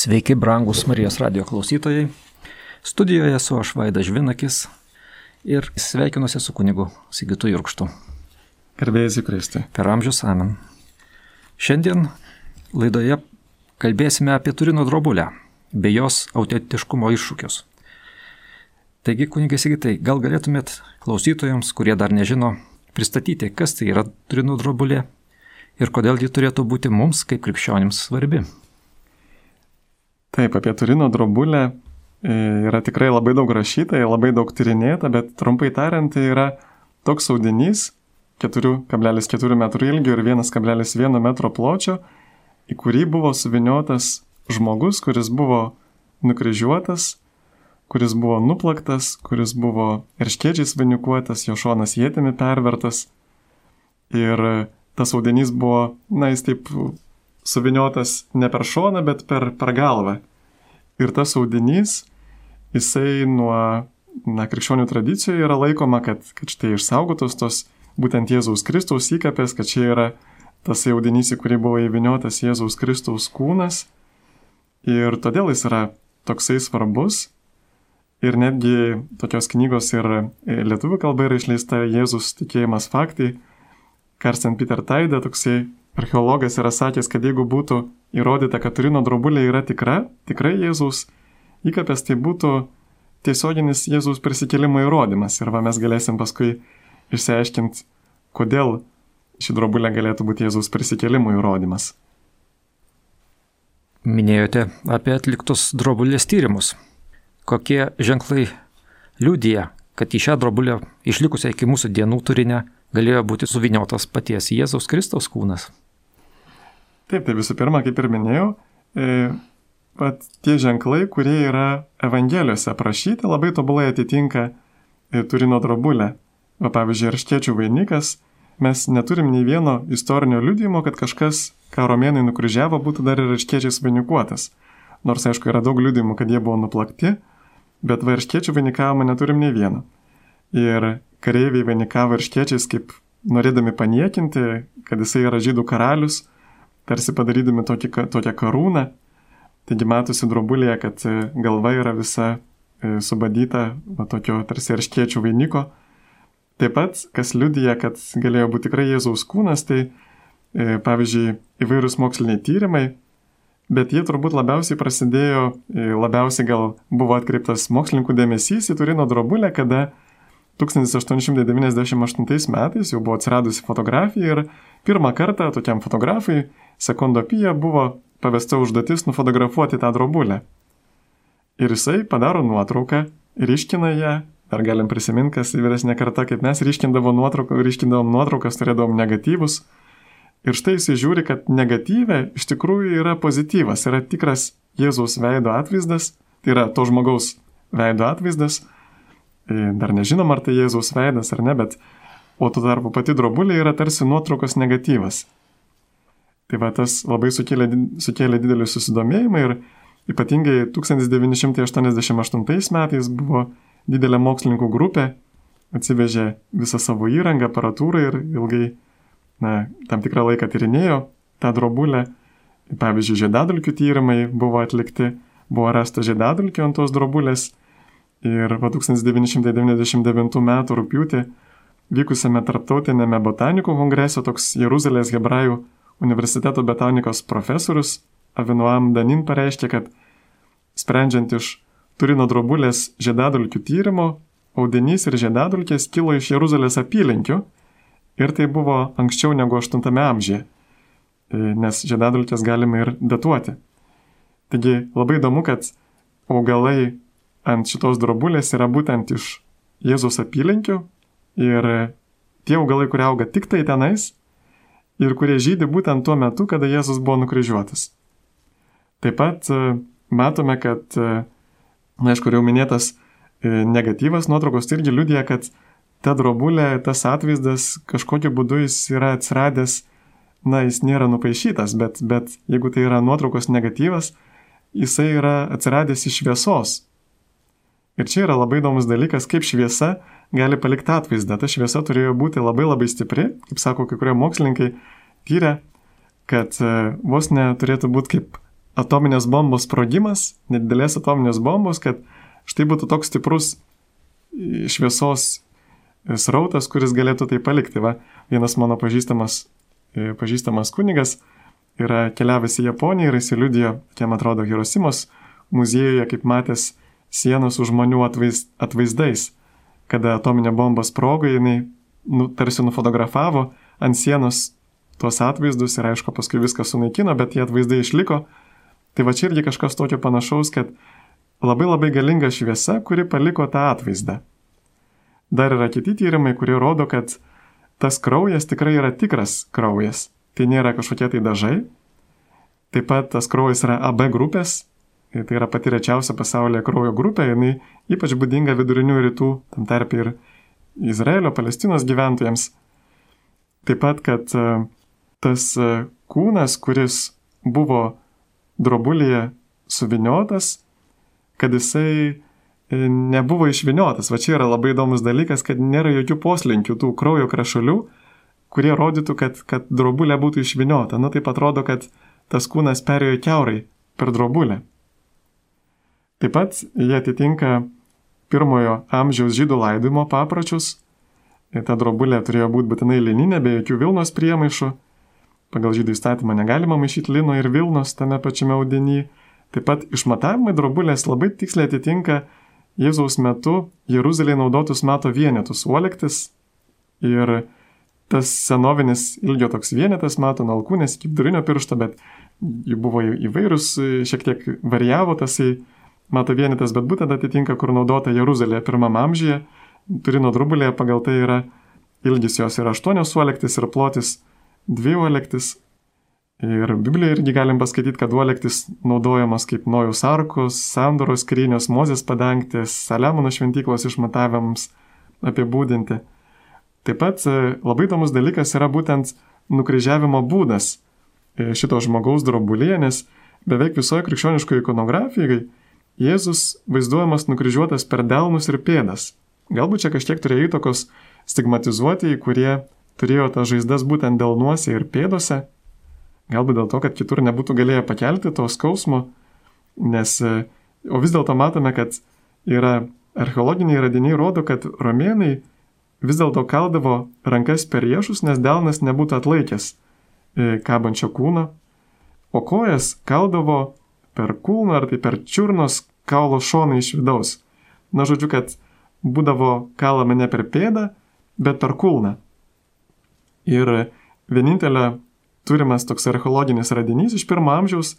Sveiki, brangus Marijos radio klausytojai. Studijoje esu aš Vaidas Žvinakis ir sveikinuosi su kunigu Sigitu Jurkštu. Gerbėjai Kristi. Per amžius amen. Šiandien laidoje kalbėsime apie Turino drobulę bei jos autentiškumo iššūkius. Taigi, kunigai Sigitai, gal galėtumėt klausytojams, kurie dar nežino, pristatyti, kas tai yra Turino drobulė ir kodėl ji turėtų būti mums kaip krikščionims svarbi. Taip, apie Turino drobulę e, yra tikrai labai daug rašyta, labai daug tyrinėta, bet trumpai tariant, tai yra toks audinys 4,4 m ilgio ir 1,1 m pločio, į kurį buvo suviniotas žmogus, kuris buvo nukryžiuotas, kuris buvo nuplaktas, kuris buvo erškėčiais vainikuotas, jo šonas jėtimi pervertas. Ir tas audinys buvo, na, jis taip suviniotas ne per šoną, bet per, per galvą. Ir tas audinys, jisai nuo, na, krikščionių tradicijoje yra laikoma, kad, kad štai išsaugotos tos būtent Jėzaus Kristaus įkapės, kad čia yra tas audinys, į kurį buvo įviniotas Jėzaus Kristaus kūnas. Ir todėl jis yra toksai svarbus. Ir netgi tokios knygos ir lietuvių kalba yra išleista Jėzus tikėjimas faktai. Karsten Peter Taida, toksai archeologas yra sakęs, kad jeigu būtų įrodyta, kad Turino drobulė yra tikra, tikrai Jėzaus įkapės, tai būtų tiesioginis Jėzaus prisikėlimo įrodymas. Ir va mes galėsim paskui išsiaiškinti, kodėl ši drobulė galėtų būti Jėzaus prisikėlimo įrodymas. Minėjote apie atliktus drobulės tyrimus. Kokie ženklai liūdija, kad į šią drobulę išlikusią iki mūsų dienų turinę galėjo būti suviniotas paties Jėzaus Kristaus kūnas? Taip, tai visų pirma, kaip ir minėjau, e, pat tie ženklai, kurie yra Evangelijose aprašyti, labai tobulai atitinka e, Turino drobulę. Va, pavyzdžiui, arškiečių vainikas, mes neturim nei vieno istorinio liudijimo, kad kažkas, ką romėnai nukryžiavo, būtų dar ir arškiečiais vainikuotas. Nors, aišku, yra daug liudijimų, kad jie buvo nuplakti, bet va, arškiečių vainikavimo neturim nei vieno. Ir kareiviai vainikavo arškiečiais kaip norėdami paniekinti, kad jisai yra žydų karalius, tarsi padarydami tokį, tokią karūną. Taigi matosi drobulėje, kad e, galva yra visa e, subadyta va, tokio tarsi arškiečių vainiko. Taip pat, kas liudija, kad galėjo būti tikrai Jėzaus kūnas, tai e, pavyzdžiui įvairūs moksliniai tyrimai, bet jie turbūt labiausiai prasidėjo, labiausiai gal buvo atkreiptas mokslininkų dėmesys į Turino drobulę, kada 1898 metais jau buvo atsiradusi fotografija ir pirmą kartą tokiam fotografui sekundopija buvo pavesta užduotis nufotografuoti tą drobulę. Ir jisai padaro nuotrauką, ryškina ją, dar galim prisiminti, kas vyresnė karta, kaip mes ryškindavom nuotrauką, ryškindavom nuotraukas, turėdavom negatyvus. Ir štai jisai žiūri, kad negatyvė iš tikrųjų yra pozityvas, yra tikras Jėzaus veido atvaizdas, tai yra to žmogaus veido atvaizdas. E, dar nežinom, ar tai Jėzaus veidas ar ne, bet o tuo tarpu pati drobulė yra tarsi nuotraukos negatyvas. Tai va tas labai sukėlė, sukėlė didelį susidomėjimą ir ypatingai 1988 metais buvo didelė mokslininkų grupė, atsivežė visą savo įrangą, aparatūrą ir ilgai, na, tam tikrą laiką tyrinėjo tą drobulę. Pavyzdžiui, žiedadulkių tyrimai buvo atlikti, buvo rasta žiedadulkių ant tos drobulės ir va 1999 m. rūpiutį vykusiame tarptautinėme botanikų kongrese toks Jeruzalės hebrajų universiteto botanikos profesorius Avinuam Danin pareiškė, kad sprendžiant iš Turino drobulės žiedadulkių tyrimo, audinys ir žiedadulkės kilo iš Jeruzalės apylinkių ir tai buvo anksčiau negu 8 amžiuje, nes žiedadulkės galime ir datuoti. Taigi labai įdomu, kad augalai ant šitos drobulės yra būtent iš Jėzus apylinkių ir tie augalai, kurie auga tik tai tenais, ir kurie žydi būtent tuo metu, kada Jėzus buvo nukryžiuotas. Taip pat e, matome, kad, e, na, aišku, jau minėtas e, negatyvas nuotraukos tai irgi liudija, kad ta drobulė, tas atvaizdas kažkokiu būdu jis yra atsiradęs, na, jis nėra nupaišytas, bet, bet jeigu tai yra nuotraukos negatyvas, jisai yra atsiradęs iš šviesos. Ir čia yra labai įdomus dalykas, kaip šviesa gali palikti atvaizdą. Ta šviesa turėjo būti labai labai stipri, kaip sako kai kurie mokslininkai, tyrė, kad e, vos neturėtų būti kaip atominės bombos sprogimas, nedidelės atominės bombos, kad štai būtų toks stiprus šviesos srautas, kuris galėtų tai palikti. Va, vienas mano pažįstamas, pažįstamas kunigas yra keliavęs į Japoniją ir jis liudijo, kiek atrodo, Hirosimos muziejuje, kaip matęs sienos už žmonių atvaizd, atvaizdais. Kada atominė bomba sprogo, jinai nu, tarsi nufotografavo ant sienos tuos atvaizdus ir aišku, paskui viską sunaikino, bet tie atvaizdai išliko. Tai va čia irgi kažkas tokio panašaus, kad labai labai galinga šviesa, kuri paliko tą atvaizdą. Dar yra kiti tyrimai, kurie rodo, kad tas kraujas tikrai yra tikras kraujas. Tai nėra kažkokie tai dažai. Taip pat tas kraujas yra AB grupės, tai yra pati rečiausia pasaulyje kraujo grupė, jinai ypač būdinga vidurinių rytų, tam tarp ir Izraelio, Palestinos gyventojams. Taip pat, kad e, tas e, kūnas, kuris buvo drobulėje suviniotas, kad jisai e, nebuvo išviniotas. Va čia yra labai įdomus dalykas, kad nėra jokių poslinkių tų kraujo krašulių, kurie rodytų, kad, kad drobulė būtų išviniota. Na taip atrodo, kad tas kūnas perėjo keurai per drobulę. Taip pat jie atitinka pirmojo amžiaus žydų laidojimo papročius. Ta drobulė turėjo būti būtinai lininė, be jokių Vilnos priemaišų. Pagal žydų įstatymą negalima maišyti lino ir Vilnos tame pačiame audiny. Taip pat išmatavimai drobulės labai tiksliai atitinka Jėzaus metu Jeruzalėje naudotus mato vienetus - uolektis ir tas senovinis ilgio toks vienetas mato nuo alkūnės iki vidurinio piršto, bet jų buvo įvairūs, šiek tiek varijavo tasai mato vienetas, bet būtent atitinka, kur naudota Jeruzalėje pirmame amžiuje. Turino drubulėje pagal tai yra ilgis jos yra 8 suolektis ir plotis 2 uolektis. Ir Biblijoje irgi galim paskaityti, kad uolektis naudojamas kaip Nojus arkos, sandoros skrynios, Mozės padangtės, Saliamono šventyklos išmatavimams apibūdinti. Taip pat e, labai įdomus dalykas yra būtent nukryžiavimo būdas e, šito žmogaus drobulėje, nes beveik visoje krikščioniškoje ikonografijoje Jėzus vaizduojamas nukryžiuotas per delnus ir pėdas. Galbūt čia kažkiek turėjo įtakos stigmatizuotieji, kurie turėjo tas žaizdas būtent delnuose ir pėdose. Galbūt dėl to, kad kitur nebūtų galėję pakelti to skausmo, nes, o vis dėlto matome, kad yra archeologiniai radiniai rodo, kad romėnai vis dėlto kaldavo rankas per riešus, nes delnas nebūtų atlaikęs e, kabančio kūno, o kojas kaldavo per kūną ar tai per čiurnos kaulo šoną iš vidaus. Na, žodžiu, kad būdavo kalama ne per pėdą, bet per kulną. Ir vienintelė turimas toks archeologinis radinys iš pirmo amžiaus,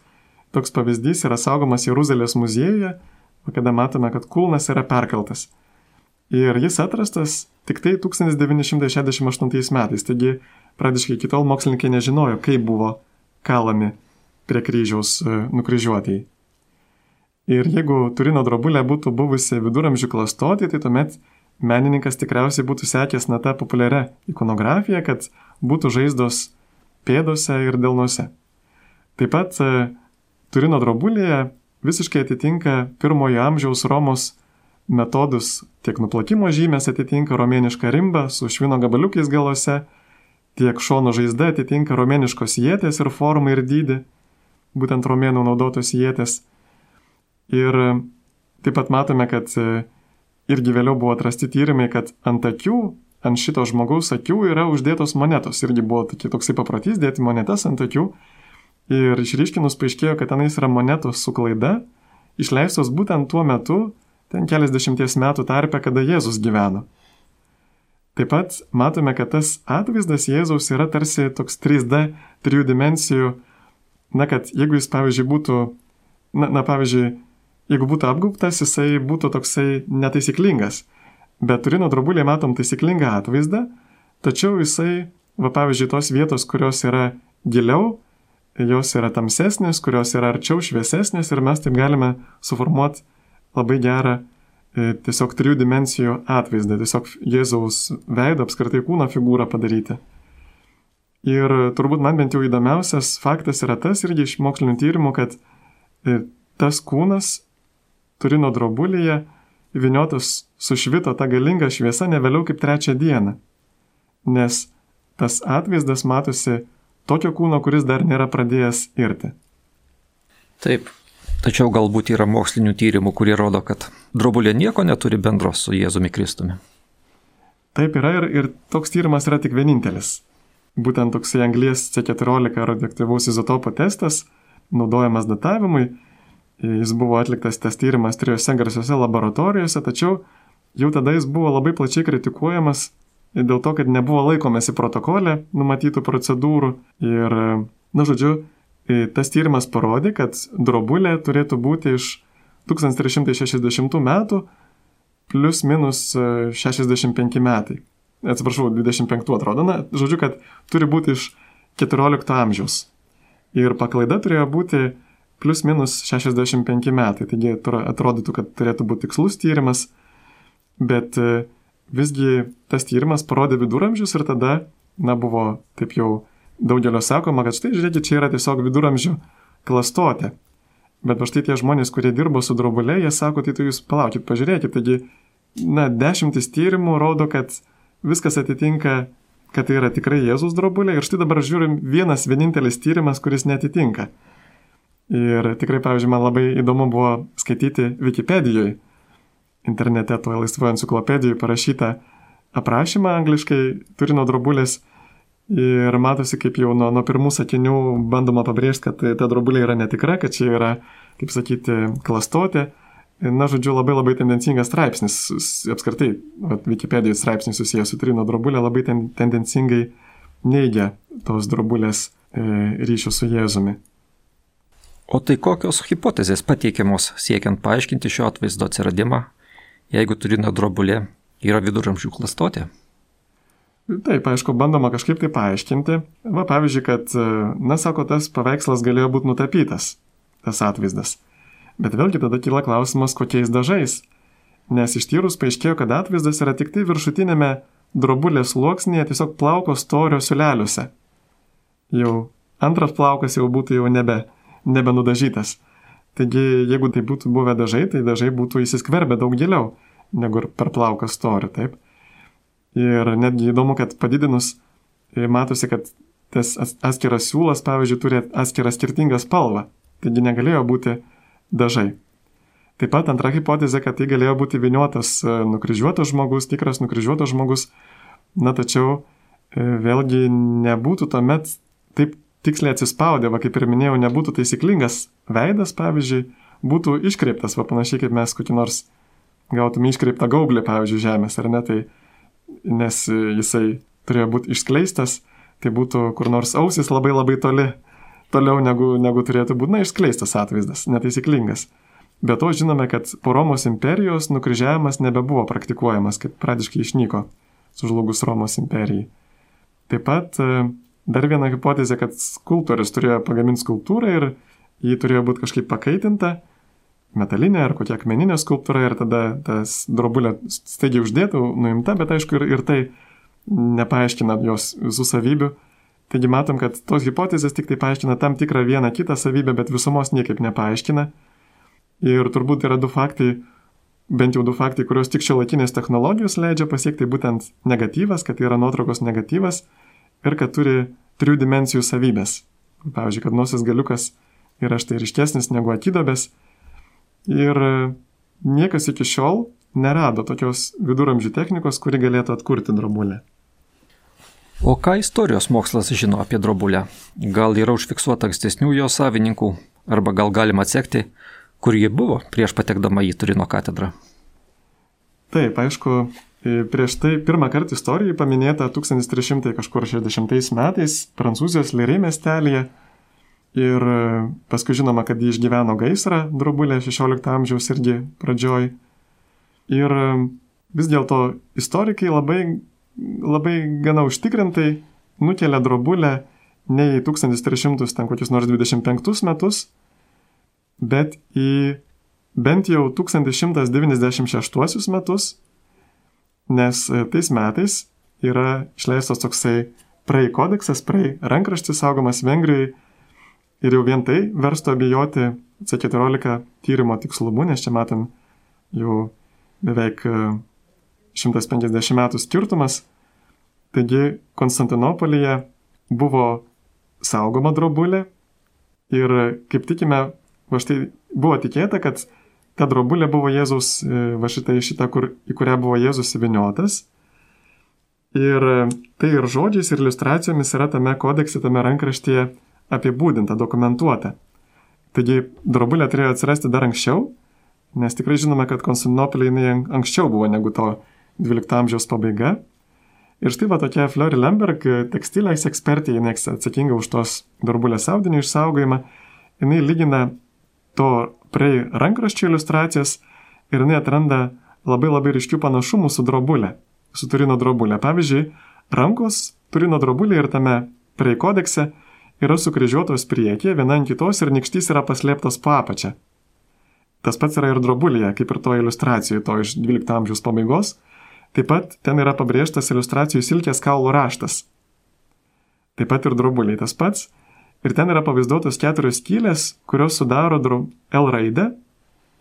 toks pavyzdys yra saugomas Jeruzalės muziejuje, kada matome, kad kulnas yra perkeltas. Ir jis atrastas tik tai 1968 metais, taigi pradiškai iki tol mokslininkai nežinojo, kaip buvo kalami prie kryžiaus e, nukryžiuotėjai. Ir jeigu Turino drobulė būtų buvusi viduramžių klastotė, tai tuomet menininkas tikriausiai būtų sekęs na tą populiarią ikonografiją, kad būtų žaizdos pėdose ir delnuose. Taip pat e, Turino drobulėje visiškai atitinka pirmojo amžiaus Romos metodus, tiek nuplakimo žymės atitinka romėnišką rimbą su švino gabaliukais galuose, tiek šono žaizda atitinka romėniškos jėtės ir formą ir dydį, būtent romėnų naudotos jėtės. Ir taip pat matome, kad e, irgi vėliau buvo atrasti tyrimai, kad ant akių, ant šito žmogaus akių yra uždėtos monetos. Irgi buvo toksai paprotys dėti monetas ant akių. Ir išryškinus paaiškėjo, kad tenais yra monetos su klaida, išleistos būtent tuo metu, ten keliasdešimties metų tarpe, kada Jėzus gyveno. Taip pat matome, kad tas atvaizdas Jėzaus yra tarsi toks 3D, trijų dimensijų. Na, kad jeigu jis, pavyzdžiui, būtų, na, na pavyzdžiui, jeigu būtų apgaubtas, jisai būtų toksai netaisyklingas. Bet turino drobulėje matom taisyklingą atvaizdą, tačiau jisai, va pavyzdžiui, tos vietos, kurios yra giliau, jos yra tamsesnės, kurios yra arčiau šviesesnės ir mes taip galime suformuoti labai gerą e, tiesiog trijų dimensijų atvaizdą, tiesiog Jėzaus veidą, apskritai kūno figūrą padaryti. Ir turbūt man bent jau įdomiausias faktas yra tas irgi iš mokslinių tyrimų, kad e, tas kūnas Turino drobulėje įviniotas sušvito ta galinga šviesa ne vėliau kaip trečią dieną. Nes tas atvaizdas matosi tokio kūno, kuris dar nėra pradėjęs irti. Taip, tačiau galbūt yra mokslinių tyrimų, kurie rodo, kad drobulė nieko neturi bendro su Jėzumi Kristumi. Taip yra ir, ir toks tyrimas yra tik vienintelis. Būtent toksai anglies C14 radioaktyvaus izotopo testas, naudojamas datavimui. Jis buvo atliktas tas tyrimas trijose garsiose laboratorijose, tačiau jau tada jis buvo labai plačiai kritikuojamas dėl to, kad nebuvo laikomasi protokolė numatytų procedūrų. Ir, na žodžiu, tas tyrimas parodė, kad drobulė turėtų būti iš 1360 metų plus minus 65 e, metai. Atsiprašau, 25 atrodo. Na, žodžiu, kad turi būti iš 14 amžiaus. Ir paklaida turėjo būti plus minus 65 metai. Taigi atrodytų, kad turėtų būti tikslus tyrimas, bet e, visgi tas tyrimas parodė viduramžius ir tada, na, buvo taip jau daugelio sakoma, kad štai žiūrėkit, čia yra tiesiog viduramžių klastotė. Bet va štai tie žmonės, kurie dirbo su drobulė, jie sako, tai tu jūs palaukit, pažiūrėkit, taigi na, dešimtis tyrimų rodo, kad viskas atitinka, kad tai yra tikrai Jėzus drobulė. Ir štai dabar žiūrim vienas vienintelis tyrimas, kuris netitinka. Ir tikrai, pavyzdžiui, man labai įdomu buvo skaityti Wikipedijoje, internete, toje laisvoje enciklopedijoje parašytą aprašymą angliškai Turino drobulės. Ir matosi, kaip jau nuo, nuo pirmų sakinių bandoma pabrėžti, kad ta drobulė yra netikra, kad čia yra, kaip sakyti, klastotė na, žodžiu, labai labai tendencingas straipsnis, apskritai, Wikipedijos straipsnis susijęs su Trino drobulė labai ten, tendencingai neigia tos drobulės e, ryšių su Jėzumi. O tai kokios hipotezės pateikiamos siekiant paaiškinti šio atvaizdo atsiradimą, jeigu Turino drobulė yra viduramžių klastotė? Taip, aišku, bandoma kažkaip tai paaiškinti. Va, pavyzdžiui, kad, e, na, sako, tas paveikslas galėjo būti nutapytas, tas atvaizdas. Bet vėlgi tada kyla klausimas, kokiais dažais. Nes ištyrus paaiškėjo, kad atvaizdas yra tik tai viršutinėme drobulės sluoksnėje tiesiog plauko storio siuleliuose. Jau antras plaukas jau būtų jau nebe, nebe nudažytas. Taigi, jeigu tai būtų buvę dažai, tai dažai būtų įsiskverbę daug giliau negu per plauką storį, taip. Ir netgi įdomu, kad padidinus, e, matosi, kad tas atskiras siūlas, pavyzdžiui, turi atskirą skirtingą spalvą. Taigi negalėjo būti dažai. Taip pat antra hipotezė, kad tai galėjo būti viniotas e, nukryžiuotas žmogus, tikras nukryžiuotas žmogus, na tačiau e, vėlgi nebūtų tuomet taip tiksliai atsispaudę, va kaip ir minėjau, nebūtų taisyklingas veidas, pavyzdžiui, būtų iškreiptas, va panašiai kaip mes kokį nors gautume iškreiptą gaublį, pavyzdžiui, žemės, ar ne, tai nes jisai turėjo būti išskleistas, tai būtų kur nors ausis labai labai toli toliau negu, negu turėtų būti, na, išskleistas atvaizdas, netaisyklingas. Be to žinome, kad po Romos imperijos nukryžiavimas nebebuvo praktikuojamas, kaip pradiškai išnyko sužlugus Romos imperijai. Taip pat e, dar viena hipotezė, kad skulptorius turėjo pagaminti skulptūrą ir jį turėjo būti kažkaip pakaitinta, metalinė ar kokia akmeninė skulptūra ir tada tas drobulė staigiai uždėtų, nuimta, bet aišku ir, ir tai nepaaiškina jos visų savybių Taigi matom, kad tos hipotezės tik tai paaiškina tam tikrą vieną kitą savybę, bet visumos niekaip nepaaiškina. Ir turbūt yra du faktai, bent jau du faktai, kuriuos tik šio laikinės technologijos leidžia pasiekti, būtent negatyvas, kad tai yra nuotraukos negatyvas ir kad turi trijų dimensijų savybės. Pavyzdžiui, kad nosies galiukas yra štai ryškesnis negu akidobės. Ir niekas iki šiol nerado tokios viduramžių technikos, kuri galėtų atkurti drobulę. O ką istorijos mokslas žino apie drobulę? Gal yra užfiksuota ankstesnių jo savininkų, arba gal galima atsekti, kur ji buvo prieš patekdama į Turino katedrą? Taip, aišku, prieš tai pirmą kartą istorijoje paminėta 1360 metais Prancūzijos Lirė miestelėje ir paskui žinoma, kad ji išgyveno gaisrą drobulė 16 amžiaus irgi pradžioj. Ir vis dėlto istorikai labai labai gana užtikrintai nukelia drobulę ne į 1300 ten kokius nors 25 metus, bet į bent jau 1196 metus, nes e, tais metais yra išleistas toksai praei kodeksas, praei rankraštis saugomas Vengrijoje ir jau vien tai verstų abejoti C14 tyrimo tikslumu, nes čia matom jau beveik 150 e, metų skirtumas Taigi Konstantinopolyje buvo saugoma drobulė ir kaip tikime va štai buvo tikėta, kad ta drobulė buvo Jėzus, e, va šitą, šitą kur, į kurią buvo Jėzus įviniotas. Ir tai ir žodžiais, ir iliustracijomis yra tame kodekse, tame rankraštyje apibūdinta, dokumentuota. Taigi drobulė turėjo atsirasti dar anksčiau, nes tikrai žinome, kad Konstantinopolė jinai anksčiau buvo negu to 12 amžiaus pabaiga. Ir štai va tokia Flori Lemberg, tekstilės ekspertė, jinai atsakinga už tos drobulės audinio išsaugojimą, jinai lygina to prie rankraščio iliustracijas ir jinai atranda labai labai ryškių panašumų su drobulė, su Turino drobulė. Pavyzdžiui, rankos Turino drobulė ir tame prie kodekse yra sukryžiuotos priekyje, viena ant kitos ir nikštys yra paslėptas po apačią. Tas pats yra ir drobulėje, kaip ir to iliustracijoje, to iš 12 amžiaus pabaigos. Taip pat ten yra pabrėžtas iliustracijų silkės kaulų raštas. Taip pat ir drobulėje tas pats. Ir ten yra pavaizduotos keturios skylės, kurios sudaro L raidę.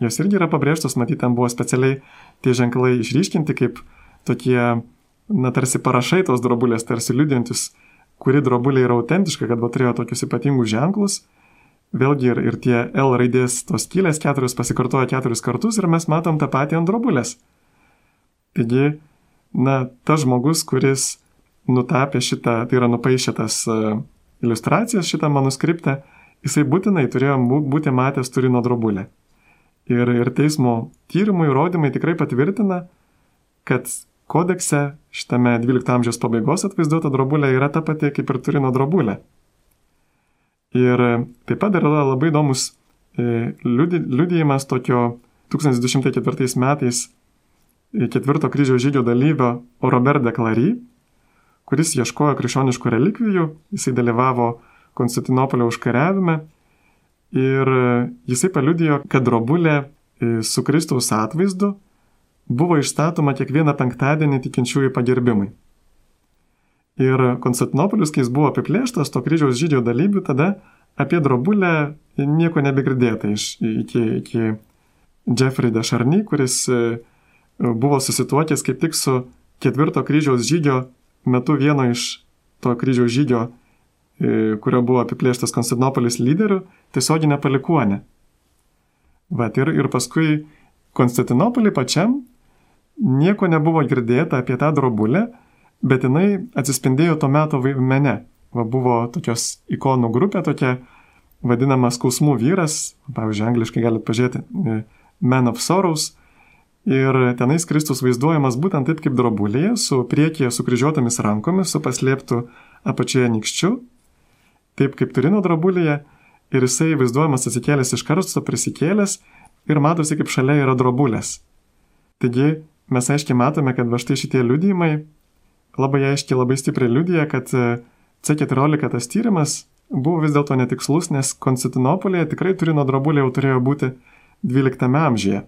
Jos irgi yra pabrėžtos, matyt, ten buvo specialiai tie ženklai išryškinti kaip tokie, na, tarsi parašai tos drobulės, tarsi liūdintis kuri drobulė yra autentiška, kad va turėjo tokius ypatingus ženklus. Vėlgi ir, ir tie L raidės tos skylės keturios pasikartoja keturis kartus ir mes matom tą patį ant drobulės. Taigi, na, tas žmogus, kuris nutapė šitą, tai yra nupaišė tas uh, iliustracijas, šitą manuskriptą, jisai būtinai turėjo būti matęs Turino drobulę. Ir, ir teismo tyrimų įrodymai tikrai patvirtina, kad kodekse šitame 12 amžiaus pabaigos atvaizduota drobulė yra ta pati kaip ir Turino drobulė. Ir taip pat yra labai įdomus e, liudijimas tokio 1204 metais e, ketvirto kryžiaus žygio dalyvio Robert de Clary, kuris ieškojo krikščioniškų relikvijų, jisai dalyvavo Konstantinopolio užkariavime ir e, jisai paliudijo, kad drobulė su Kristaus atvaizdu buvo išstatoma kiekvieną penktadienį tikinčiųjų pagerbimai. Ir Konstantinopolis, kai jis buvo apiplėštas to kryžiaus žydžio dalyvių, tada apie drobulę nieko nebegirdėta iš, iki, iki Jeffrey de Charny, kuris e, buvo susituokęs kaip tik su ketvirto kryžiaus žygio metu vieno iš to kryžiaus žygio, e, kurio buvo apiplėštas Konstantinopolis lyderiu, tiesioginė palikuonė. Vat ir, ir paskui Konstantinopolį pačiam nieko nebuvo girdėta apie tą drobulę, bet jinai atsispindėjo to meto mene. Va, buvo tokios ikonų grupė tokia, vadinama skausmų vyras, pavyzdžiui, angliškai galite pažiūrėti, e, Man of Sorrows. Ir tenais Kristus vaizduojamas būtent taip kaip drobulėje, su priekyje sukryžiuotomis rankomis, su paslėptu apačioje nikščiu, taip kaip Turino drobulėje. Ir jisai vaizduojamas atsikėlęs iš karsto, prisikėlęs ir matosi, kaip šalia yra drobulės. Taigi mes aiškiai matome, kad va štai šitie liudijimai labai aiškiai, labai stipriai liudija, kad e, C14 tas tyrimas buvo vis dėlto netikslus, nes Konstantinopolėje tikrai Turino drobulė jau turėjo būti 12 amžiuje.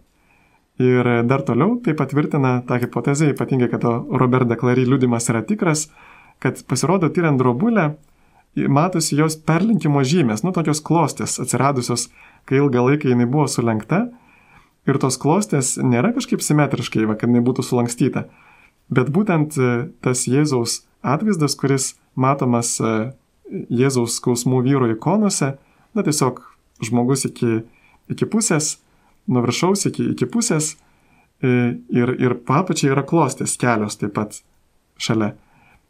Ir dar toliau tai patvirtina tą hipotezę, ypatingai, kad Robert de Clary liudimas yra tikras, kad pasirodo tyriant drobulę, matosi jos perlinkimo žymės, nu tokios klostės atsiradusios, kai ilgą laiką jinai buvo sulenkta. Ir tos klostės nėra kažkaip simetriškai, va, kad jinai būtų sulankstyta, bet būtent e, tas Jėzaus atvaizdas, kuris matomas e, Jėzaus skausmų vyro ikonose, na tiesiog žmogus iki, iki pusės, nuo viršaus iki, iki pusės e, ir, ir papačiai yra klostės kelios taip pat šalia.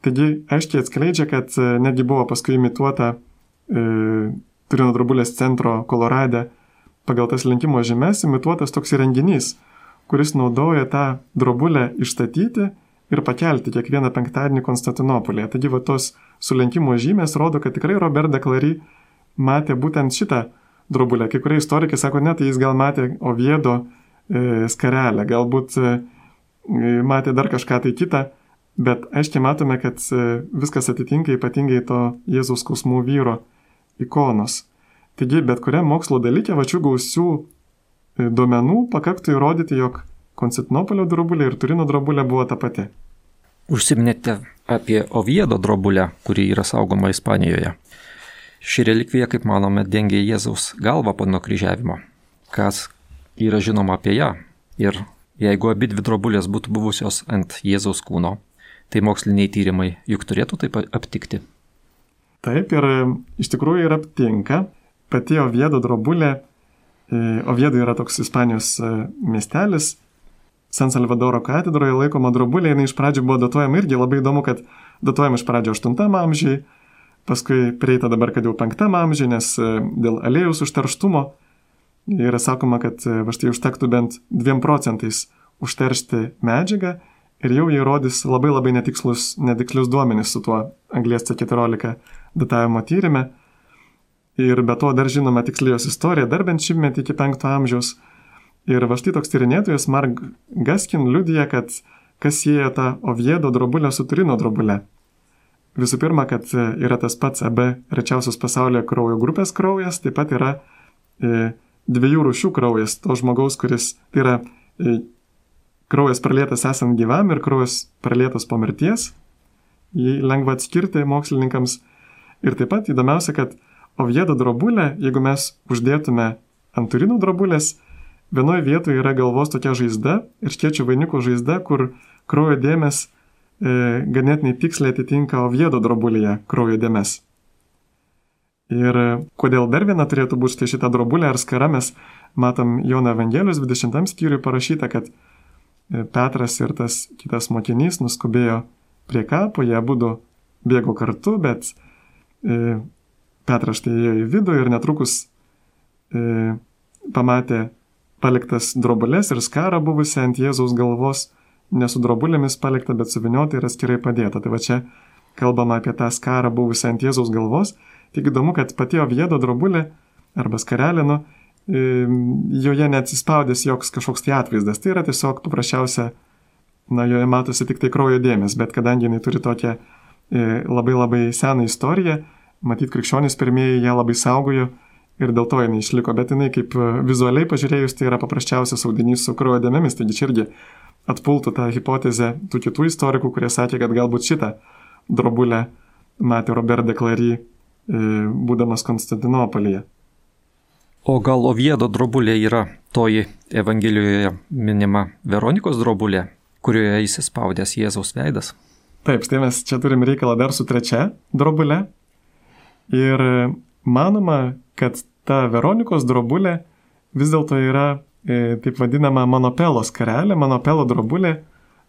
Taigi aiškiai atskleidžia, kad netgi buvo paskui imituota e, Turino drobulės centro Kolorade pagal tas lenkimo žemės imituotas toks įrenginys, kuris naudoja tą drobulę išstatyti ir pakelti kiekvieną penktadienį Konstantinopolėje. Taigi va tos sulenkimo žymės rodo, kad tikrai Robert de Clary matė būtent šitą drobulę. Kai kurie istorikai sako, ne, tai jis gal matė Oviedo e, skarelę, galbūt e, matė dar kažką tai kitą, bet aiškiai matome, kad e, viskas atitinka ypatingai to Jėzaus skausmų vyro ikonos. Taigi, bet kuriam mokslo dalykė, vačių gausių e, duomenų pakaktų įrodyti, jog Konstantinopolio drobulė ir Turino drobulė buvo ta pati. Užsiminėte apie Oviedo drobulę, kuri yra saugoma Ispanijoje. Ši relikvija, kaip manome, dengia Jėzaus galvą po nukryžiavimo. Kas yra žinoma apie ją? Ir jeigu abi dvi drobulės būtų buvusios ant Jėzaus kūno, tai moksliniai tyrimai juk turėtų taip aptikti. Taip ir iš tikrųjų ir aptinka pati Oviedo drobulė Oviedo yra toks Ispanijos e, miestelis, San Salvadoro katedroje laikoma drobulė, jinai iš pradžių buvo datuojama irgi labai įdomu, kad datuojama iš pradžio 8 amžiai, paskui prieita dabar, kad jau 5 amžiai, nes e, dėl aliejus užterštumo yra sakoma, kad e, va štai užtektų bent 2 procentais užteršti medžiagą ir jau jie rodys labai labai netikslus, netikslius duomenys su tuo anglės C14 datavimo tyrimė. Ir be to dar žinome tikslijos istoriją, dar bent šimtmetį iki 5 amžiaus. Ir va štai toks tyrinėtojas Mark Gaskin liudija, kad kas sieja tą Oviedo drobulę su Turino drobulė. Visų pirma, kad yra tas pats AB rečiausios pasaulyje kraujo grupės kraujas, taip pat yra e, dviejų rūšių kraujas. To žmogaus, kuris tai yra e, kraujas pralietas esant gyvam ir kraujas pralietas po mirties. Jį lengva atskirti mokslininkams. Ir taip pat įdomiausia, kad Oviedo drobulė, jeigu mes uždėtume ant turinų drobulės, vienoje vietoje yra galvos tokia žaizda ir škiečių vainiko žaizda, kur kraujo dėmes e, ganėtinai tiksliai atitinka Oviedo drobulėje kraujo dėmes. Ir kodėl dar viena turėtų būti štai šita drobulė ar skara, mes matom Jono Evangelijos 20 skyriui parašyta, kad e, Petras ir tas kitas mokinys nuskubėjo prie kapo, jie būdu bėgo kartu, bet e, Petras štai ėjo į vidų ir netrukus e, pamatė paliktas drobulės ir skarą buvusią ant Jėzaus galvos, ne su drobulėmis palikta, bet suviniota ir atskirai padėta. Tai va čia kalbama apie tą skarą buvusią ant Jėzaus galvos. Tik įdomu, kad pati Oviedo drobulė arba skarelė, nu, joje neatsispaudęs joks kažkoks tai atvaizdas. Tai yra tiesiog paprasčiausia, na, joje matosi tik tai kraujo dėmes, bet kadangi jinai turi tokią e, labai labai seną istoriją, matyt, krikščionys pirmieji ją labai saugojo ir dėl to jinai išliko, bet jinai kaip e, vizualiai pažiūrėjus, tai yra paprasčiausias audinys su kraujo dėmėmis, taigi čia irgi atpultų tą hipotezę tų kitų istorikų, kurie sakė, kad galbūt šitą drobulę matė Robert de Clary, e, būdamas Konstantinopolyje. O gal Oviedo drobulė yra toji Evangelijoje minima Veronikos drobulė, kurioje įsispaudęs Jėzaus veidas? Taip, tai mes čia turim reikalą dar su trečia drobulė, Ir manoma, kad ta Veronikos drobulė vis dėlto yra e, taip vadinama Monopelos karelė, Monopelo drobulė.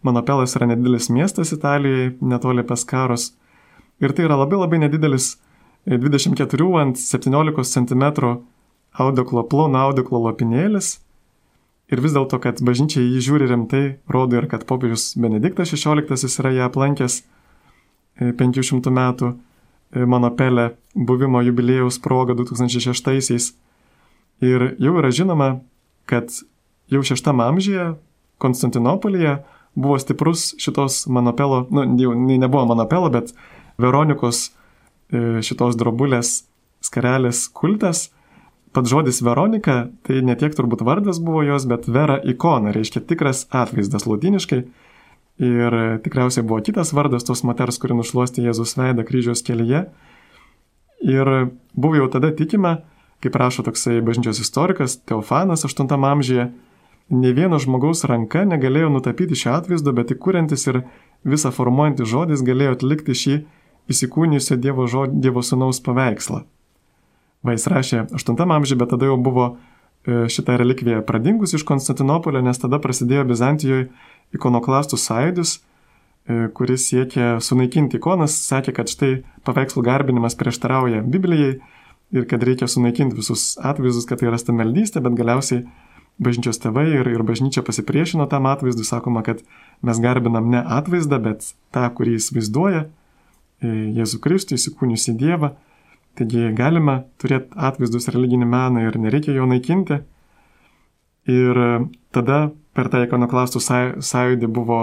Monopelas yra nedidelis miestas Italijoje, netoli Paskaros. Ir tai yra labai labai nedidelis 24 e, ant 17 cm audeklo, plono audeklo lopinėlis. Ir vis dėlto, kad bažnyčia jį žiūri rimtai, rodo ir kad popiežius Benediktas XVI yra ją aplankęs 500 e, metų mano pelę buvimo jubiliejaus proga 2006-aisiais. Ir jau yra žinoma, kad jau šeštame amžiuje Konstantinopolyje buvo stiprus šitos manopelo, nu, jau nebuvo manopelo, bet Veronikos e, šitos drobulės skarelės kultas. Pats žodis Veronika, tai ne tiek turbūt vardas buvo jos, bet Vera ikona, reiškia tikras atvaizdas latiniškai. Ir tikriausiai buvo kitas vardas tos moters, kuri nušuostė Jėzus veidą kryžiaus kelyje. Ir buvo jau tada tikima, kaip rašo toksai bažnyčios istorikas Teofanas 8 amžiuje, ne vieno žmogaus ranka negalėjo nutapyti šio atvaizdo, bet tik kuriantis ir visą formuojantis žodis galėjo atlikti šį įsikūnijusio Dievo, žod, Dievo Sūnaus paveikslą. Va jis rašė 8 amžiuje, bet tada jau buvo e, šitą relikviją pradingus iš Konstantinopolio, nes tada prasidėjo Bizantijoje ikonoklastų sąjūdis, e, kuris siekia sunaikinti ikonas, sakė, kad štai paveikslų garbinimas prieštarauja Biblijai ir kad reikia sunaikinti visus atvaizdus, kad tai yra stameldystė, bet galiausiai bažnyčios tėvai ir, ir bažnyčia pasipriešino tam atvaizdui, sakoma, kad mes garbinam ne atvaizdą, bet tą, kurį jis vaizduoja, e, Jėzų Kristų įsikūniusi Dievą. Taigi galima turėti atvaizdus religinį meną ir nereikia jo naikinti. Ir tada per tą ikonoklastų sąjūdį buvo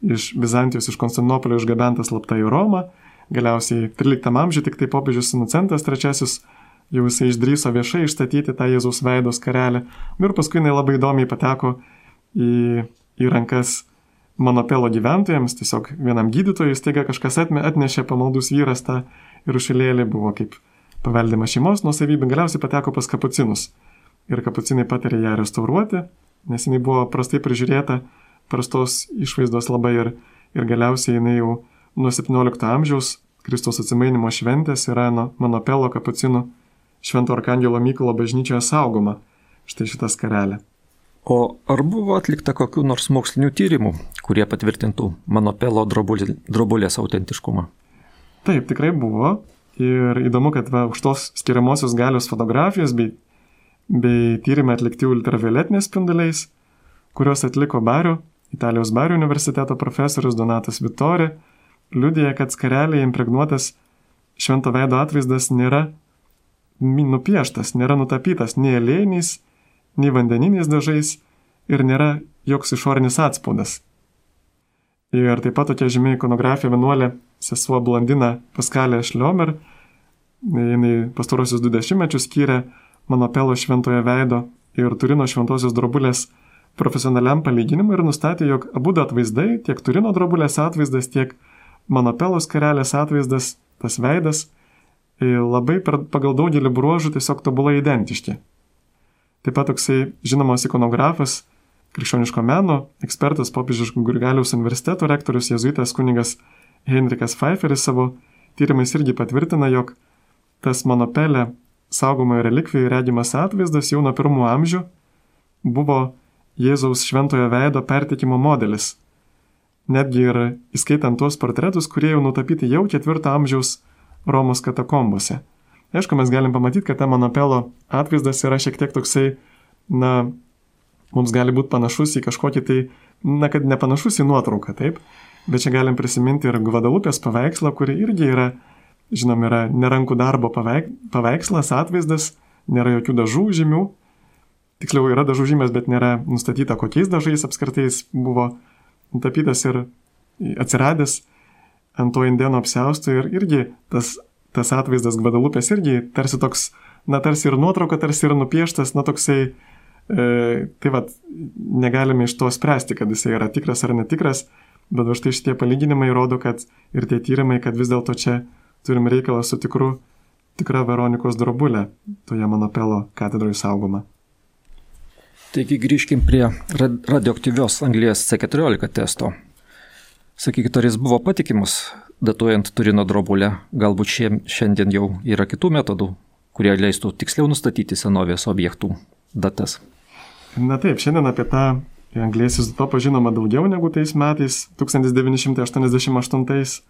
iš Bizantijos, iš Konstantinopolio išgabentas slapta į Romą. Galiausiai 13 amžiuje tik tai popiežius Inucentas III jau jisai išdryso viešai išstatyti tą Jėzaus veidos karelę. Ir paskui jinai labai įdomiai pateko į, į rankas monopelo gyventojams, tiesiog vienam gydytojui staiga kažkas atnešė pamaldus vyras tą ir užšilėlį, buvo kaip paveldima šeimos nusavybė, galiausiai pateko pas kapucinus. Ir kapucinai patarė ją restauruoti nes jinai buvo prastai prižiūrėta, prastos išvaizdos labai ir, ir galiausiai jinai jau nuo 17 amžiaus Kristos atsimainimo šventės yra nuo Manopelo kapucinų Švento Arkangelo Mykolo bažnyčioje saugoma. štai šitą skarelę. O ar buvo atlikta kokiu nors mokslinių tyrimų, kurie patvirtintų drobulė, drobulės autentiškumą? Taip, tikrai buvo. Ir įdomu, kad va, už tos skiriamosios galios fotografijos bei, bei tyrimai atlikti ultravioletiniais spinduliais, kuriuos atliko Bario, Italijos Bario universiteto profesorius Donatas Vittori, liudija, kad skarelėje impregnuotas švento veido atvaizdas nėra nupieštas, nėra nutapytas nei aliejiniais, nei vandeniniais dažais ir nėra joks išorinis atspaudas. Ir taip pat tokia žymi ikonografija vienuolė sesuo Blandina Paskalė Šliomer, jinai pastarosius du dešimtmečius skyrė Manopelo šventojo veido ir Turino šventosios drobulės profesionaliam palyginimui ir nustatė, jog abu atvaizdai, tiek Turino drobulės atvaizdas, tiek Manopelos karelės atvaizdas, tas veidas, labai per, pagal daugelį bruožų tiesiog tobulai identiški. Taip pat toksai žinomas ikonografas, krikščioniško meno ekspertas, popiežiškų Grigaliaus universiteto rektorius, jezuitas kunigas Henrikas Pfeifferis savo tyrimais irgi patvirtina, jog tas monopelė saugomojo relikvijai regimas atvaizdas jau nuo pirmų amžių buvo Jėzaus šventojo veido pertikimo modelis. Netgi ir įskaitant tuos portretus, kurie jau nutapyti jau ketvirto amžiaus Romos katakombose. Aišku, mes galim pamatyti, kad ta Manopelo atvaizdas yra šiek tiek toksai, na, mums gali būti panašus į kažkokį tai, na, kad nepanašus į nuotrauką, taip, bet čia galim prisiminti ir Gvadalupės paveikslą, kuri irgi yra, žinom, yra nerankų darbo paveik, paveikslas, atvaizdas, nėra jokių dažų žymių, tiksliau yra dažų žymės, bet nėra nustatyta, kokiais dažais apskritai jis buvo nutapytas ir atsiradęs ant to indėno apsiausto ir irgi tas, tas atvaizdas Gvadalupės irgi tarsi toks, na tarsi ir nuotrauka, tarsi ir nupieštas, na toksai, e, tai vad, negalime iš to spręsti, kad jisai yra tikras ar netikras, bet va štai šitie palyginimai rodo, kad ir tie tyrimai, kad vis dėlto čia turim reikalą su tikru, tikra Veronikos drobulė toje Manopelo katedroje saugoma. Taigi grįžkim prie radioaktyvios anglės C14 testo. Sakykit, ar jis buvo patikimas, datuojant Turino drobulę, galbūt šie, šiandien jau yra kitų metodų, kurie leistų tiksliau nustatyti senovės objektų datas. Na taip, šiandien apie tą anglės izotopą žinoma daugiau negu tais metais, 1988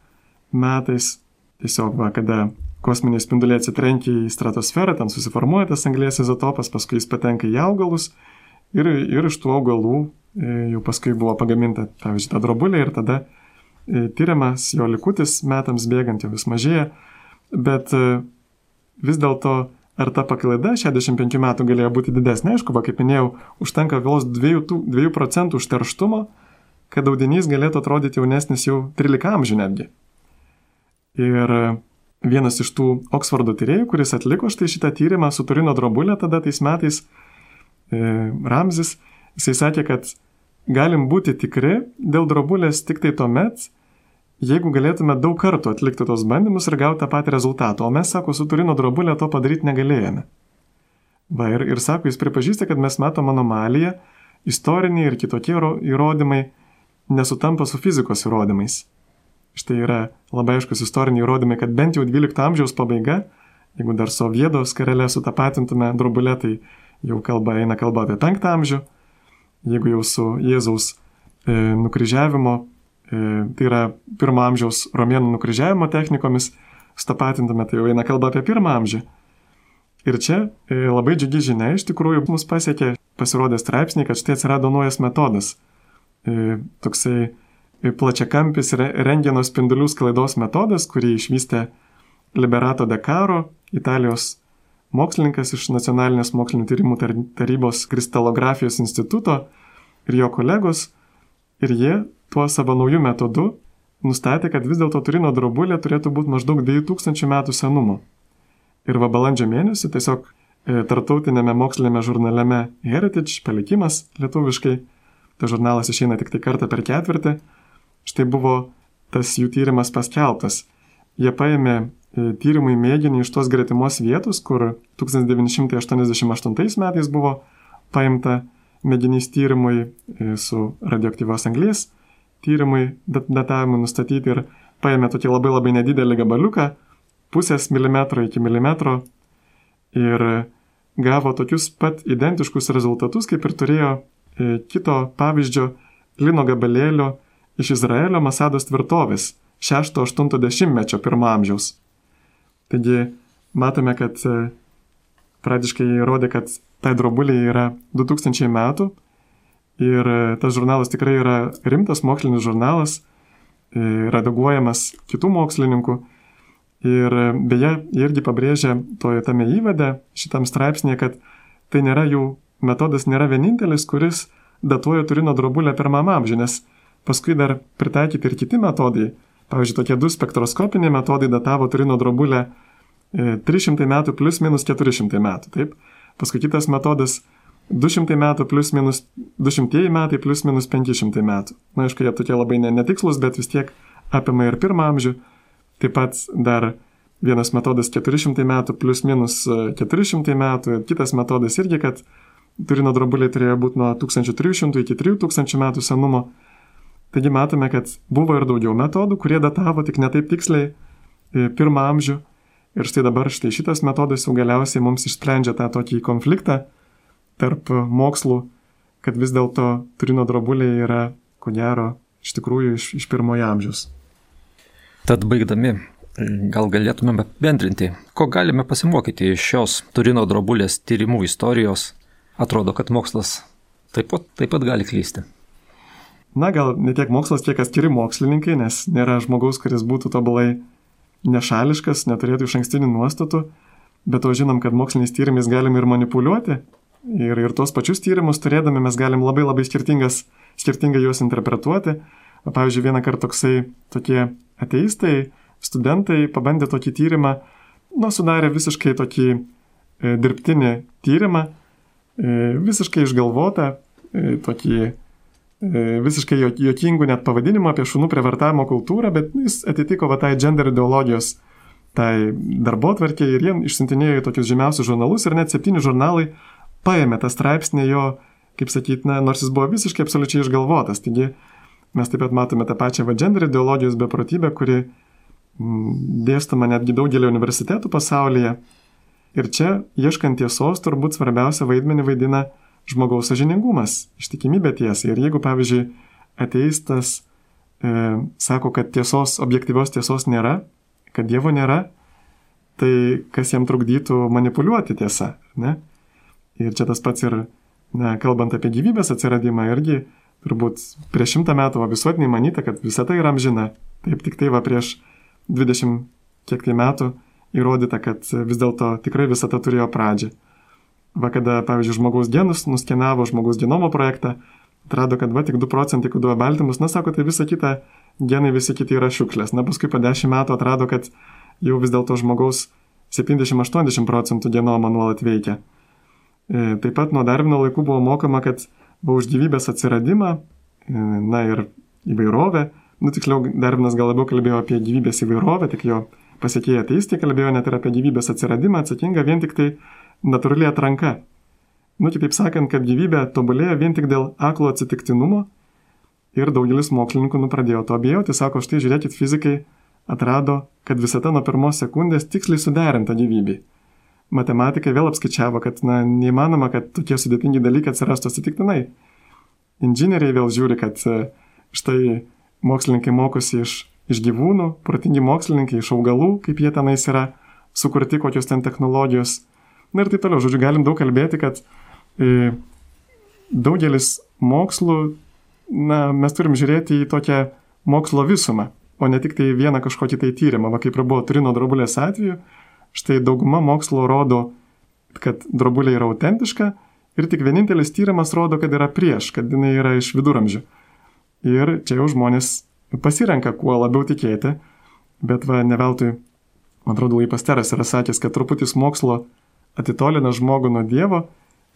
metais. Tiesiog, va, kada kosminiai spinduliai atsitrenkia į stratosferą, ten susiformuoja tas anglės izotopas, paskui jis patenka į augalus ir, ir iš tų augalų e, jau paskui buvo pagaminta, pavyzdžiui, ta drobulė ir tada tyriamas, jo likutis metams bėgant jau vis mažėja, bet e, vis dėlto ar ta paklaida 65 metų galėjo būti didesnė, aišku, va, kaip minėjau, užtenka vos 2, 2 procentų užterštumo, kad audinys galėtų atrodyti jaunesnis jau 13 amžių netgi. Ir e, vienas iš tų Oksfordo tyriejų, kuris atliko štai šitą tyrimą su Turino drobulė tada tais metais, e, Ramzis, jisai sakė, kad galim būti tikri dėl drobulės tik tai tuomet, jeigu galėtume daug kartų atlikti tos bandymus ir gauti tą patį rezultatą, o mes, sako, su Turino drobulė to padaryti negalėjome. Va, ir, ir sako, jis pripažįsta, kad mes matom anomaliją, istoriniai ir kitokie įrodymai nesutampa su fizikos įrodymais. Štai yra labai aiškus istoriniai įrodymai, kad bent jau 12 amžiaus pabaiga, jeigu dar Soviedos karelė sutapatintume drobulę, tai jau kalba eina kalba apie 5 amžių, jeigu jau su Jėzaus e, nukryžiavimo E, tai yra pirmo amžiaus romėnų nukryžiavimo technikomis, stapatintume, tai jau eina kalba apie pirmą amžių. Ir čia e, labai džiugi žinia iš tikrųjų mus pasiekė, pasirodė straipsniai, kad štai atsirado naujas metodas. E, toksai plačiakampis rengeno spindulių sklaidos metodas, kurį išvystė Liberato de Caro, Italijos mokslininkas iš Nacionalinės mokslinio tyrimų tarybos kristalografijos instituto ir jo kolegos. Ir jie tuo savo naujų metodu nustatė, kad vis dėlto Turino drobulė turėtų būti maždaug 2000 metų senumo. Ir va balandžio mėnesį tiesiog e, tartautinėme mokslinėme žurnalėme Heritage, palikimas lietuviškai, tai žurnalas išeina tik tai kartą per ketvirtį, štai buvo tas jų tyrimas paskelbtas. Jie paėmė e, tyrimui mėginį iš tos gretimos vietos, kur 1988 metais buvo paimta mėginys tyrimui e, su radioaktyvios anglės tyrimui, datavimui nustatyti ir paėmė tokį labai labai nedidelį gabaliuką, pusės milimetro iki milimetro ir gavo tokius pat identiškus rezultatus, kaip ir turėjo e, kito pavyzdžio lino gabalėlio iš Izraelio Masados tvirtovės 6-80 mečio pirmo amžiaus. Taigi matome, kad e, pradžiškai įrodė, kad tai drobuliai yra 2000 metų ir e, tas žurnalas tikrai yra rimtas mokslinis žurnalas, redaguojamas kitų mokslininkų Ir beje, irgi pabrėžia toje tame įvade šitam straipsnėje, kad tai nėra jų metodas, nėra vienintelis, kuris datuoja Turino drobulę pirmam amžiui, nes paskui dar pritaikyti ir kiti metodai. Pavyzdžiui, tokie du spektroskopiniai metodai datavo Turino drobulę 300 e, metų plus minus 400 metų. Taip? Paskui kitas metodas 200 metų plus minus 200 metai plus minus 500 metų. Na, aišku, jie tokie labai netikslus, bet vis tiek apima ir pirmą amžių. Taip pat dar vienas metodas 400 metų plus minus 400 e, metų, kitas metodas irgi, kad Turino drobuliai turėjo būti nuo 1300 iki 3000 metų senumo. Taigi matome, kad buvo ir daugiau metodų, kurie datavo tik netaip tiksliai e, pirmą amžių. Ir štai dabar štai šitas metodas jau galiausiai mums išsprendžia tą tokį konfliktą tarp mokslų, kad vis dėlto Turino drobuliai yra, ko gero, iš tikrųjų iš, iš pirmojo amžiaus. Tad baigdami, gal galėtumėm apibendrinti, ko galime pasimokyti iš šios Turino drobulės tyrimų istorijos. Atrodo, kad mokslas taip pat, taip pat gali klysti. Na, gal ne tiek mokslas, kiek atskiri mokslininkai, nes nėra žmogaus, kuris būtų tobulai nešališkas, neturėtų iš ankstinių nuostatų, bet to žinom, kad moksliniais tyrimais galime ir manipuliuoti. Ir, ir tuos pačius tyrimus turėdami mes galim labai labai skirtingai juos interpretuoti. Pavyzdžiui, vieną kartą toksai tokie ateistai, studentai pabandė tokį tyrimą, nu, sudarė visiškai tokį e, dirbtinį tyrimą, e, visiškai išgalvotą, e, tokį visiškai juokingų net pavadinimą apie šunų prievartavimo kultūrą, bet jis atitiko va tai gender ideologijos tai darbo tvarkė ir jie išsintinėjo į tokius žymiausius žurnalus ir net septyni žurnalai paėmė tą straipsnį jo, kaip sakyt, na, nors jis buvo visiškai absoliučiai išgalvotas. Taigi Mes taip pat matome tą pačią va gender ideologijos beprotybę, kuri mm, dėstoma netgi daugelį universitetų pasaulyje. Ir čia, ieškant tiesos, turbūt svarbiausia vaidmenį vaidina žmogaus sažiningumas, ištikimybė tiesai. Ir jeigu, pavyzdžiui, ateistas e, sako, kad tiesos, objektyvios tiesos nėra, kad Dievo nėra, tai kas jam trukdytų manipuliuoti tiesą, ne? Ir čia tas pats ir, na, kalbant apie gyvybės atsiradimą, irgi turbūt prieš šimtą metų visuotinai manyta, kad visata yra amžina. Taip tik tai va prieš 20 kiek tai metų įrodyta, kad vis dėlto tikrai visata turėjo pradžią. Va kada, pavyzdžiui, žmogaus genus nuskenavo žmogaus genomo projektą, atrado, kad va tik 2 procentai koduoja baltymus, na sako, tai visa kita genai visi kiti yra šiukšlės. Na paskui po 10 metų atrado, kad jau vis dėlto žmogaus 70-80 procentų genomo nuolat veikia. E, taip pat nuo Darvino laikų buvo mokama, kad buvo už gyvybės atsiradimą, e, na ir įvairovę. Nu, tiksliau, Darvinas gal labiau kalbėjo apie gyvybės įvairovę, tik jo pasiekėjai ateistai kalbėjo net ir apie gyvybės atsiradimą, atsakinga vien tik tai natūrali atranka. Nu, kitaip sakant, kad gyvybė tobulėja vien tik dėl aklo atsitiktinumo ir daugelis mokslininkų nu pradėjo to abejoti, sako, štai žiūrėkit, fizikai atrado, kad visata nuo pirmos sekundės tiksliai suderinta gyvybei matematikai vėl apskaičiavo, kad na, neįmanoma, kad tokie sudėtingi dalykai atsirastų atsitiktinai. Inžinieriai vėl žiūri, kad e, štai mokslininkai mokosi iš, iš gyvūnų, protingi mokslininkai iš augalų, kaip jie tenais yra sukurti, kokios ten technologijos. Na ir taip toliau, žodžiu, galim daug kalbėti, kad e, daugelis mokslų, na, mes turim žiūrėti į tokią mokslo visumą, o ne tik tai vieną kažkokį tai tyrimą, va kaip ir buvo Turino drobulės atveju, Štai dauguma mokslo rodo, kad drobulė yra autentiška ir tik vienintelis tyrimas rodo, kad yra prieš, kad jinai yra iš viduramžių. Ir čia jau žmonės pasirenka, kuo labiau tikėti, bet va, ne veltui, man atrodo, Laipasteras yra sakęs, kad truputis mokslo atitolina žmogų nuo Dievo,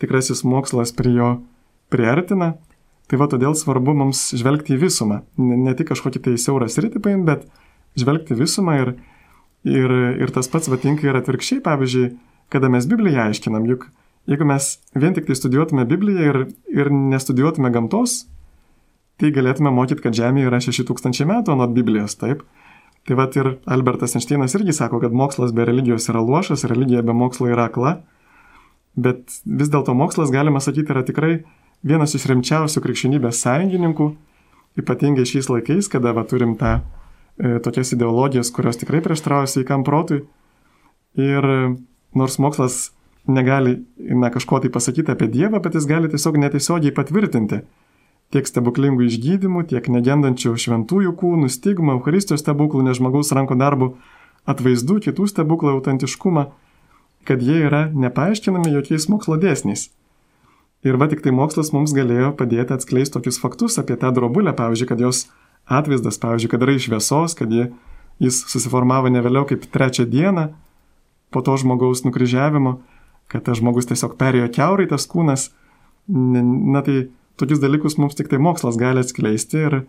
tikrasis mokslas prie jo priartina. Tai va todėl svarbu mums žvelgti į visumą. Ne, ne tik kažkokį tai siaurą sritį paimti, bet žvelgti visumą ir Ir, ir tas pats vatinka ir atvirkščiai, pavyzdžiui, kada mes Bibliją aiškinam, juk jeigu mes vien tik tai studijuotume Bibliją ir, ir nestudijuotume gamtos, tai galėtume mokyti, kad Žemė yra 6000 metų nuo Biblijos, taip? Tai vad ir Albertas Einšteinas irgi sako, kad mokslas be religijos yra luošas, religija be mokslo yra akla. bet vis dėlto mokslas, galima sakyti, yra tikrai vienas iš rimčiausių krikščionybės sąjungininkų, ypatingai šiais laikais, kada va, turim tą e, tokias ideologijas, kurios tikrai prieštrauja sveikam protui. Ir e, nors mokslas negali na, kažko tai pasakyti apie Dievą, bet jis gali tiesiog netiesiogiai patvirtinti tiek stebuklingų išgydymų, tiek negendančių šventųjų kūnų, stigmų, Euharistijos stebuklų, nežmogaus rankų darbų atvaizdų, kitų stebuklų autentiškumą, kad jie yra nepaaiškinami jokiais mokslo dėsniais. Ir va tik tai mokslas mums galėjo padėti atskleisti tokius faktus apie tą drobulę, pavyzdžiui, kad jos atvaizdas, pavyzdžiui, kad yra iš šviesos, kad jie, jis susiformavo ne vėliau kaip trečią dieną po to žmogaus nukryžiavimo, kad tas žmogus tiesiog perėjo keurai tas kūnas. Na tai tokius dalykus mums tik tai mokslas gali atskleisti ir,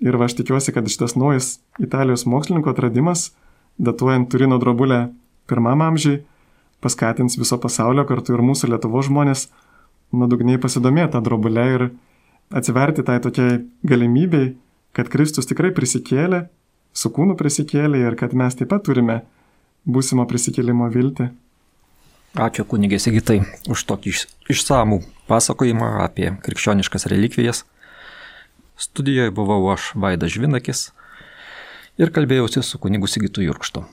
ir aš tikiuosi, kad šitas naujas Italijos mokslininko atradimas, datuojant Turino drobulę pirmam amžiui, paskatins viso pasaulio kartu ir mūsų Lietuvo žmonės nuodugniai pasidomėti tą drobulę ir atsiverti tai tokiai galimybei, kad Kristus tikrai prisikėlė, su kūnu prisikėlė ir kad mes taip pat turime būsimo prisikėlimo viltį. Ačiū kunigė Sigitai už tokį išsamų pasakojimą apie krikščioniškas relikvijas. Studijoje buvau aš Vaidas Žvinakis ir kalbėjausi su kunigu Sigitu Jurkštu.